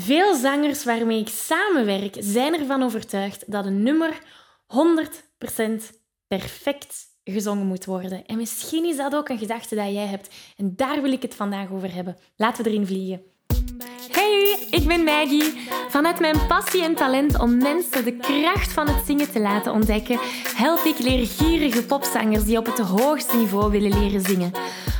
Veel zangers waarmee ik samenwerk zijn ervan overtuigd dat een nummer 100% perfect gezongen moet worden. En misschien is dat ook een gedachte dat jij hebt. En daar wil ik het vandaag over hebben. Laten we erin vliegen. Hey, ik ben Maggie. Vanuit mijn passie en talent om mensen de kracht van het zingen te laten ontdekken, help ik leergierige popzangers die op het hoogste niveau willen leren zingen.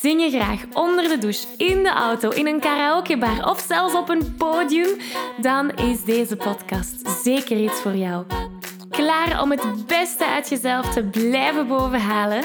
Zing je graag onder de douche, in de auto, in een karaokebar of zelfs op een podium? Dan is deze podcast zeker iets voor jou. Klaar om het beste uit jezelf te blijven bovenhalen?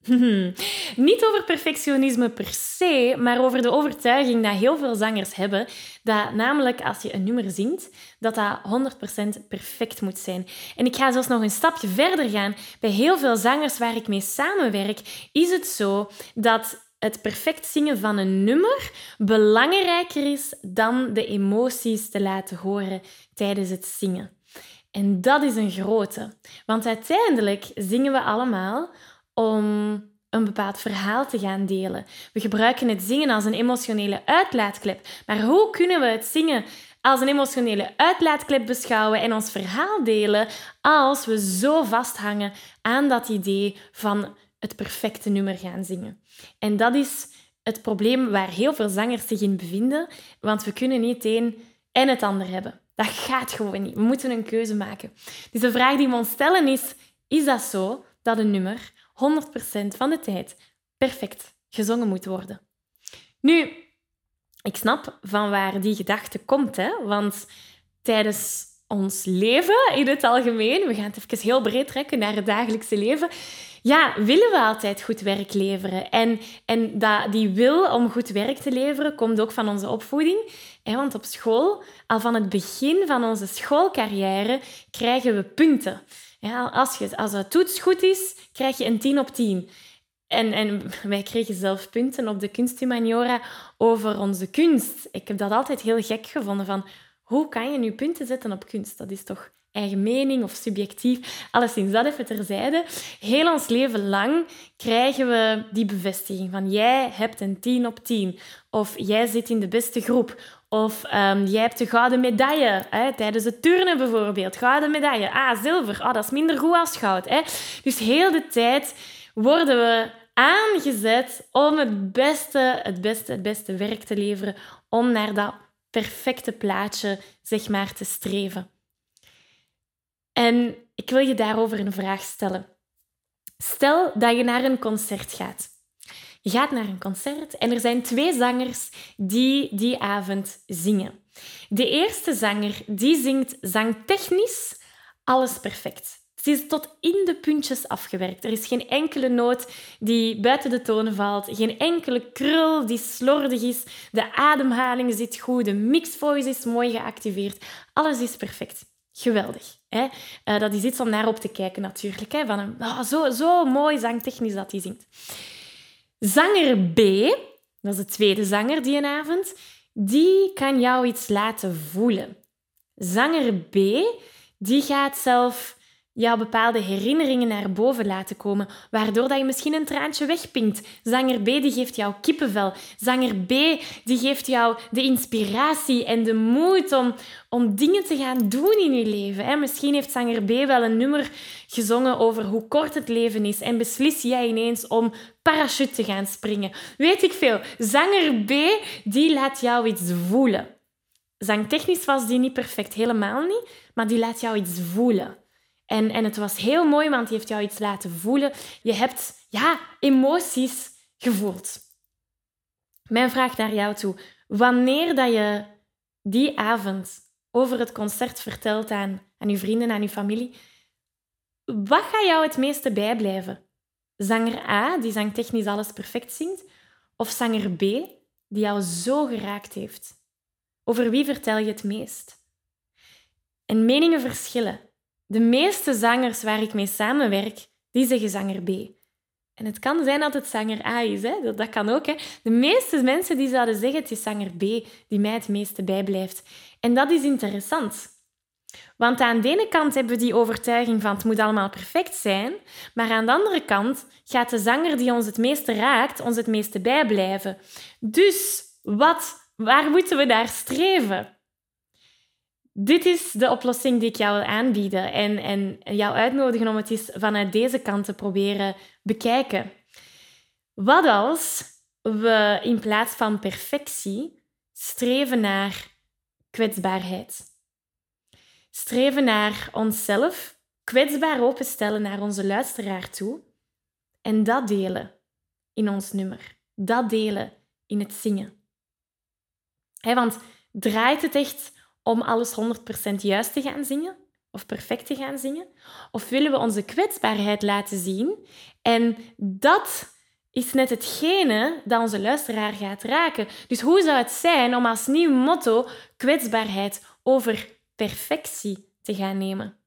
Niet over perfectionisme per se, maar over de overtuiging dat heel veel zangers hebben, dat namelijk als je een nummer zingt, dat dat 100% perfect moet zijn. En ik ga zelfs nog een stapje verder gaan. Bij heel veel zangers waar ik mee samenwerk, is het zo dat het perfect zingen van een nummer belangrijker is dan de emoties te laten horen tijdens het zingen. En dat is een grote. Want uiteindelijk zingen we allemaal om een bepaald verhaal te gaan delen. We gebruiken het zingen als een emotionele uitlaatklep. Maar hoe kunnen we het zingen als een emotionele uitlaatklep beschouwen en ons verhaal delen als we zo vasthangen aan dat idee van het perfecte nummer gaan zingen? En dat is het probleem waar heel veel zangers zich in bevinden, want we kunnen niet een en het ander hebben. Dat gaat gewoon niet. We moeten een keuze maken. Dus de vraag die we ons stellen is: is dat zo dat een nummer 100% van de tijd perfect gezongen moet worden? Nu, ik snap van waar die gedachte komt, hè? want tijdens ons leven in het algemeen, we gaan het even heel breed trekken naar het dagelijkse leven, ja, willen we altijd goed werk leveren. En, en dat, die wil om goed werk te leveren komt ook van onze opvoeding. Want op school, al van het begin van onze schoolcarrière, krijgen we punten. Ja, als, je, als het toets goed is, krijg je een 10 op 10. En, en wij kregen zelf punten op de kunsthumaniora over onze kunst. Ik heb dat altijd heel gek gevonden. Van, hoe kan je nu punten zetten op kunst? Dat is toch eigen mening of subjectief. Alleszins, dat even terzijde. Heel ons leven lang krijgen we die bevestiging van jij hebt een 10 op 10. Of jij zit in de beste groep. Of um, jij hebt de gouden medaille hè, tijdens het turnen bijvoorbeeld. Gouden medaille. Ah, zilver. Ah, dat is minder goed als goud. Hè. Dus heel de tijd worden we aangezet om het beste, het beste, het beste werk te leveren. Om naar dat perfecte plaatje, zeg maar, te streven. En ik wil je daarover een vraag stellen. Stel dat je naar een concert gaat. Je gaat naar een concert en er zijn twee zangers die die avond zingen. De eerste zanger die zingt zangtechnisch alles perfect. Ze is tot in de puntjes afgewerkt. Er is geen enkele noot die buiten de tonen valt, geen enkele krul die slordig is. De ademhaling zit goed, de mixvoice is mooi geactiveerd. Alles is perfect. Geweldig. Hè? Uh, dat is iets om naar op te kijken natuurlijk. Hè? Van een, oh, zo, zo mooi zangtechnisch dat hij zingt. Zanger B, dat is de tweede zanger die een avond, die kan jou iets laten voelen. Zanger B, die gaat zelf jouw bepaalde herinneringen naar boven laten komen, waardoor dat je misschien een traantje wegpinkt. Zanger B geeft jou kippenvel. Zanger B die geeft jou de inspiratie en de moed om, om dingen te gaan doen in je leven. Misschien heeft zanger B wel een nummer gezongen over hoe kort het leven is en beslis jij ineens om parachute te gaan springen. Weet ik veel. Zanger B die laat jou iets voelen. Zangtechnisch was die niet perfect, helemaal niet, maar die laat jou iets voelen. En, en het was heel mooi, want die heeft jou iets laten voelen. Je hebt ja, emoties gevoeld. Mijn vraag naar jou toe. Wanneer dat je die avond over het concert vertelt aan, aan je vrienden, aan je familie, wat gaat jou het meeste bijblijven? Zanger A, die zangtechnisch alles perfect zingt, of zanger B, die jou zo geraakt heeft? Over wie vertel je het meest? En meningen verschillen. De meeste zangers waar ik mee samenwerk, die zeggen zanger B. En het kan zijn dat het zanger A is, hè? Dat, kan ook. Hè? De meeste mensen die zouden zeggen het is zanger B die mij het meeste bijblijft. En dat is interessant. Want aan de ene kant hebben we die overtuiging van het moet allemaal perfect zijn, maar aan de andere kant gaat de zanger die ons het meeste raakt, ons het meeste bijblijven. Dus wat, waar moeten we daar streven? Dit is de oplossing die ik jou wil aanbieden en, en jou uitnodigen om het eens vanuit deze kant te proberen bekijken. Wat als we in plaats van perfectie streven naar kwetsbaarheid? Streven naar onszelf, kwetsbaar openstellen naar onze luisteraar toe en dat delen in ons nummer. Dat delen in het zingen. want draait het echt om alles 100% juist te gaan zingen of perfect te gaan zingen? Of willen we onze kwetsbaarheid laten zien? En dat is net hetgene dat onze luisteraar gaat raken. Dus hoe zou het zijn om als nieuw motto kwetsbaarheid over perfectie te gaan nemen?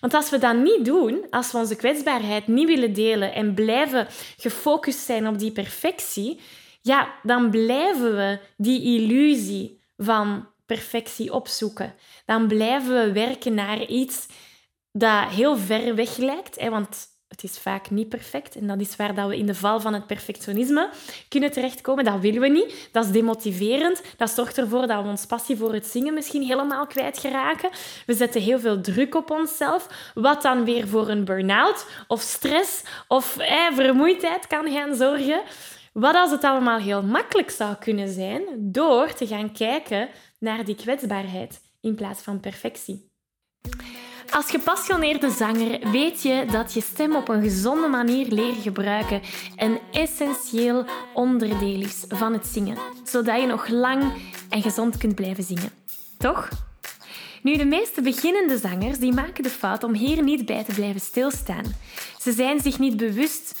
Want als we dat niet doen, als we onze kwetsbaarheid niet willen delen en blijven gefocust zijn op die perfectie, ja, dan blijven we die illusie van perfectie opzoeken. Dan blijven we werken naar iets dat heel ver weg lijkt, hè, want het is vaak niet perfect. En dat is waar dat we in de val van het perfectionisme kunnen terechtkomen. Dat willen we niet. Dat is demotiverend. Dat zorgt ervoor dat we ons passie voor het zingen misschien helemaal kwijtgeraken. We zetten heel veel druk op onszelf, wat dan weer voor een burn-out of stress of vermoeidheid kan gaan zorgen. Wat als het allemaal heel makkelijk zou kunnen zijn door te gaan kijken naar die kwetsbaarheid in plaats van perfectie. Als gepassioneerde zanger weet je dat je stem op een gezonde manier leren gebruiken een essentieel onderdeel is van het zingen, zodat je nog lang en gezond kunt blijven zingen. Toch? Nu, de meeste beginnende zangers die maken de fout om hier niet bij te blijven stilstaan. Ze zijn zich niet bewust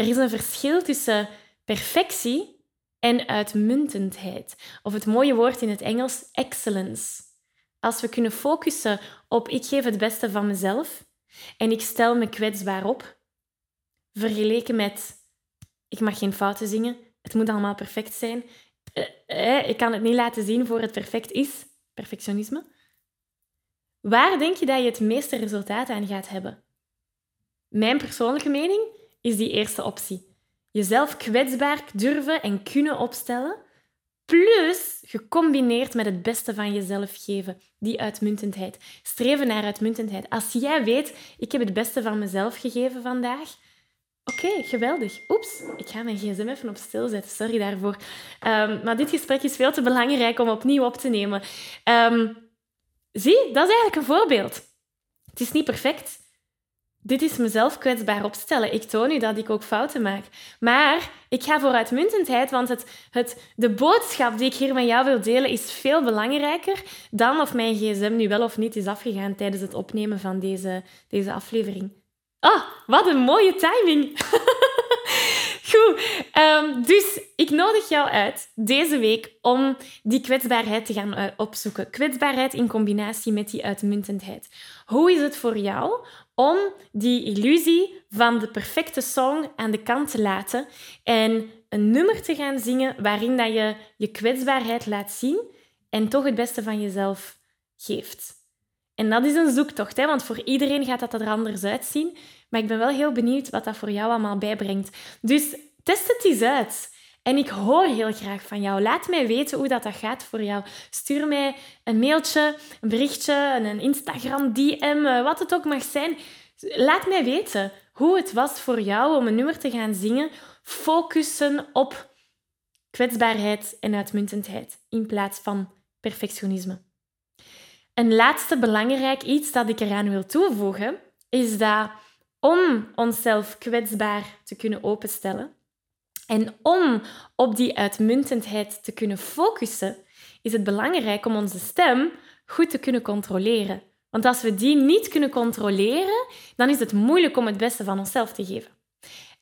Er is een verschil tussen perfectie en uitmuntendheid. Of het mooie woord in het Engels, excellence. Als we kunnen focussen op ik geef het beste van mezelf en ik stel me kwetsbaar op, vergeleken met ik mag geen fouten zingen, het moet allemaal perfect zijn, eh, eh, ik kan het niet laten zien voor het perfect is, perfectionisme. Waar denk je dat je het meeste resultaat aan gaat hebben? Mijn persoonlijke mening is die eerste optie. Jezelf kwetsbaar durven en kunnen opstellen, plus gecombineerd met het beste van jezelf geven, die uitmuntendheid. Streven naar uitmuntendheid. Als jij weet, ik heb het beste van mezelf gegeven vandaag, Oké, geweldig. Oeps, ik ga mijn gsm even op stil zetten. Sorry daarvoor. Um, maar dit gesprek is veel te belangrijk om opnieuw op te nemen. Um, zie, dat is eigenlijk een voorbeeld. Het is niet perfect, dit is mezelf kwetsbaar opstellen. Ik toon u dat ik ook fouten maak. Maar ik ga voor uitmuntendheid, want het, het, de boodschap die ik hier met jou wil delen is veel belangrijker dan of mijn gsm nu wel of niet is afgegaan tijdens het opnemen van deze, deze aflevering. Oh, wat een mooie timing! Goed, um, dus ik nodig jou uit deze week om die kwetsbaarheid te gaan uh, opzoeken. Kwetsbaarheid in combinatie met die uitmuntendheid. Hoe is het voor jou om die illusie van de perfecte song aan de kant te laten en een nummer te gaan zingen waarin dat je je kwetsbaarheid laat zien en toch het beste van jezelf geeft? En dat is een zoektocht, hè? want voor iedereen gaat dat er anders uitzien. Maar ik ben wel heel benieuwd wat dat voor jou allemaal bijbrengt. Dus test het eens uit. En ik hoor heel graag van jou. Laat mij weten hoe dat, dat gaat voor jou. Stuur mij een mailtje, een berichtje, een Instagram, DM, eh, wat het ook mag zijn. Laat mij weten hoe het was voor jou om een nummer te gaan zingen. Focussen op kwetsbaarheid en uitmuntendheid in plaats van perfectionisme. Een laatste belangrijk iets dat ik eraan wil toevoegen is dat om onszelf kwetsbaar te kunnen openstellen en om op die uitmuntendheid te kunnen focussen, is het belangrijk om onze stem goed te kunnen controleren. Want als we die niet kunnen controleren, dan is het moeilijk om het beste van onszelf te geven.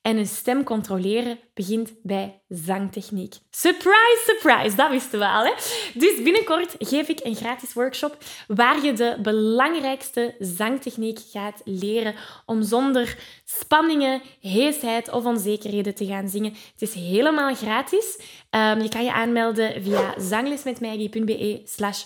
En een stem controleren begint bij zangtechniek. Surprise, surprise, dat wisten we al. Hè? Dus binnenkort geef ik een gratis workshop waar je de belangrijkste zangtechniek gaat leren om zonder spanningen, heesheid of onzekerheden te gaan zingen. Het is helemaal gratis. Um, je kan je aanmelden via zanglesmetmaggie.be slash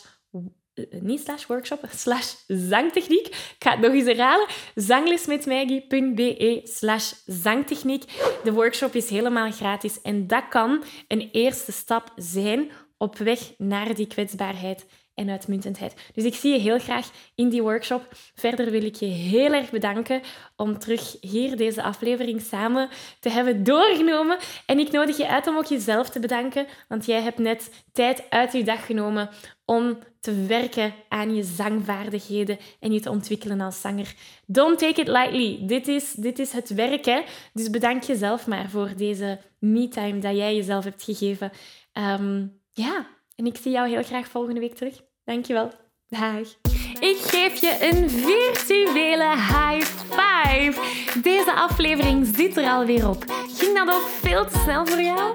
niet slash workshop, slash zangtechniek. Ik ga het nog eens herhalen. zanglesmetmaggie.be slash zangtechniek. De workshop is helemaal gratis en dat kan een eerste stap zijn op weg naar die kwetsbaarheid en uitmuntendheid. Dus ik zie je heel graag in die workshop. Verder wil ik je heel erg bedanken om terug hier deze aflevering samen te hebben doorgenomen. En ik nodig je uit om ook jezelf te bedanken, want jij hebt net tijd uit je dag genomen om te werken aan je zangvaardigheden en je te ontwikkelen als zanger. Don't take it lightly. Dit is, dit is het werk. Dus bedank jezelf maar voor deze me-time dat jij jezelf hebt gegeven. Ehm, ja, en ik zie jou heel graag volgende week terug. Dankjewel. Dag. Ik geef je een virtuele high five. Deze aflevering zit er alweer op. Ging dat ook veel te snel voor jou?